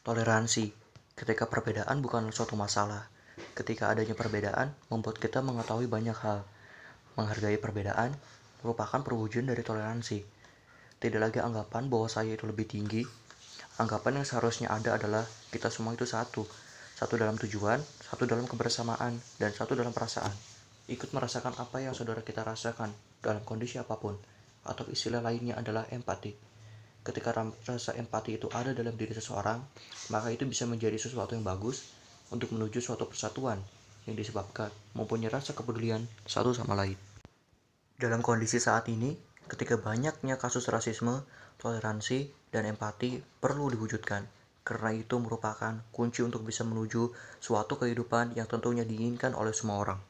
Toleransi. Ketika perbedaan bukan suatu masalah. Ketika adanya perbedaan membuat kita mengetahui banyak hal. Menghargai perbedaan merupakan perwujudan dari toleransi. Tidak lagi anggapan bahwa saya itu lebih tinggi. Anggapan yang seharusnya ada adalah kita semua itu satu. Satu dalam tujuan, satu dalam kebersamaan, dan satu dalam perasaan. Ikut merasakan apa yang saudara kita rasakan dalam kondisi apa pun. Atau istilah lainnya adalah empati ketika rasa empati itu ada dalam diri seseorang, maka itu bisa menjadi sesuatu yang bagus untuk menuju suatu persatuan yang disebabkan mempunyai rasa kepedulian satu sama lain. Dalam kondisi saat ini, ketika banyaknya kasus rasisme, toleransi, dan empati perlu diwujudkan, karena itu merupakan kunci untuk bisa menuju suatu kehidupan yang tentunya diinginkan oleh semua orang.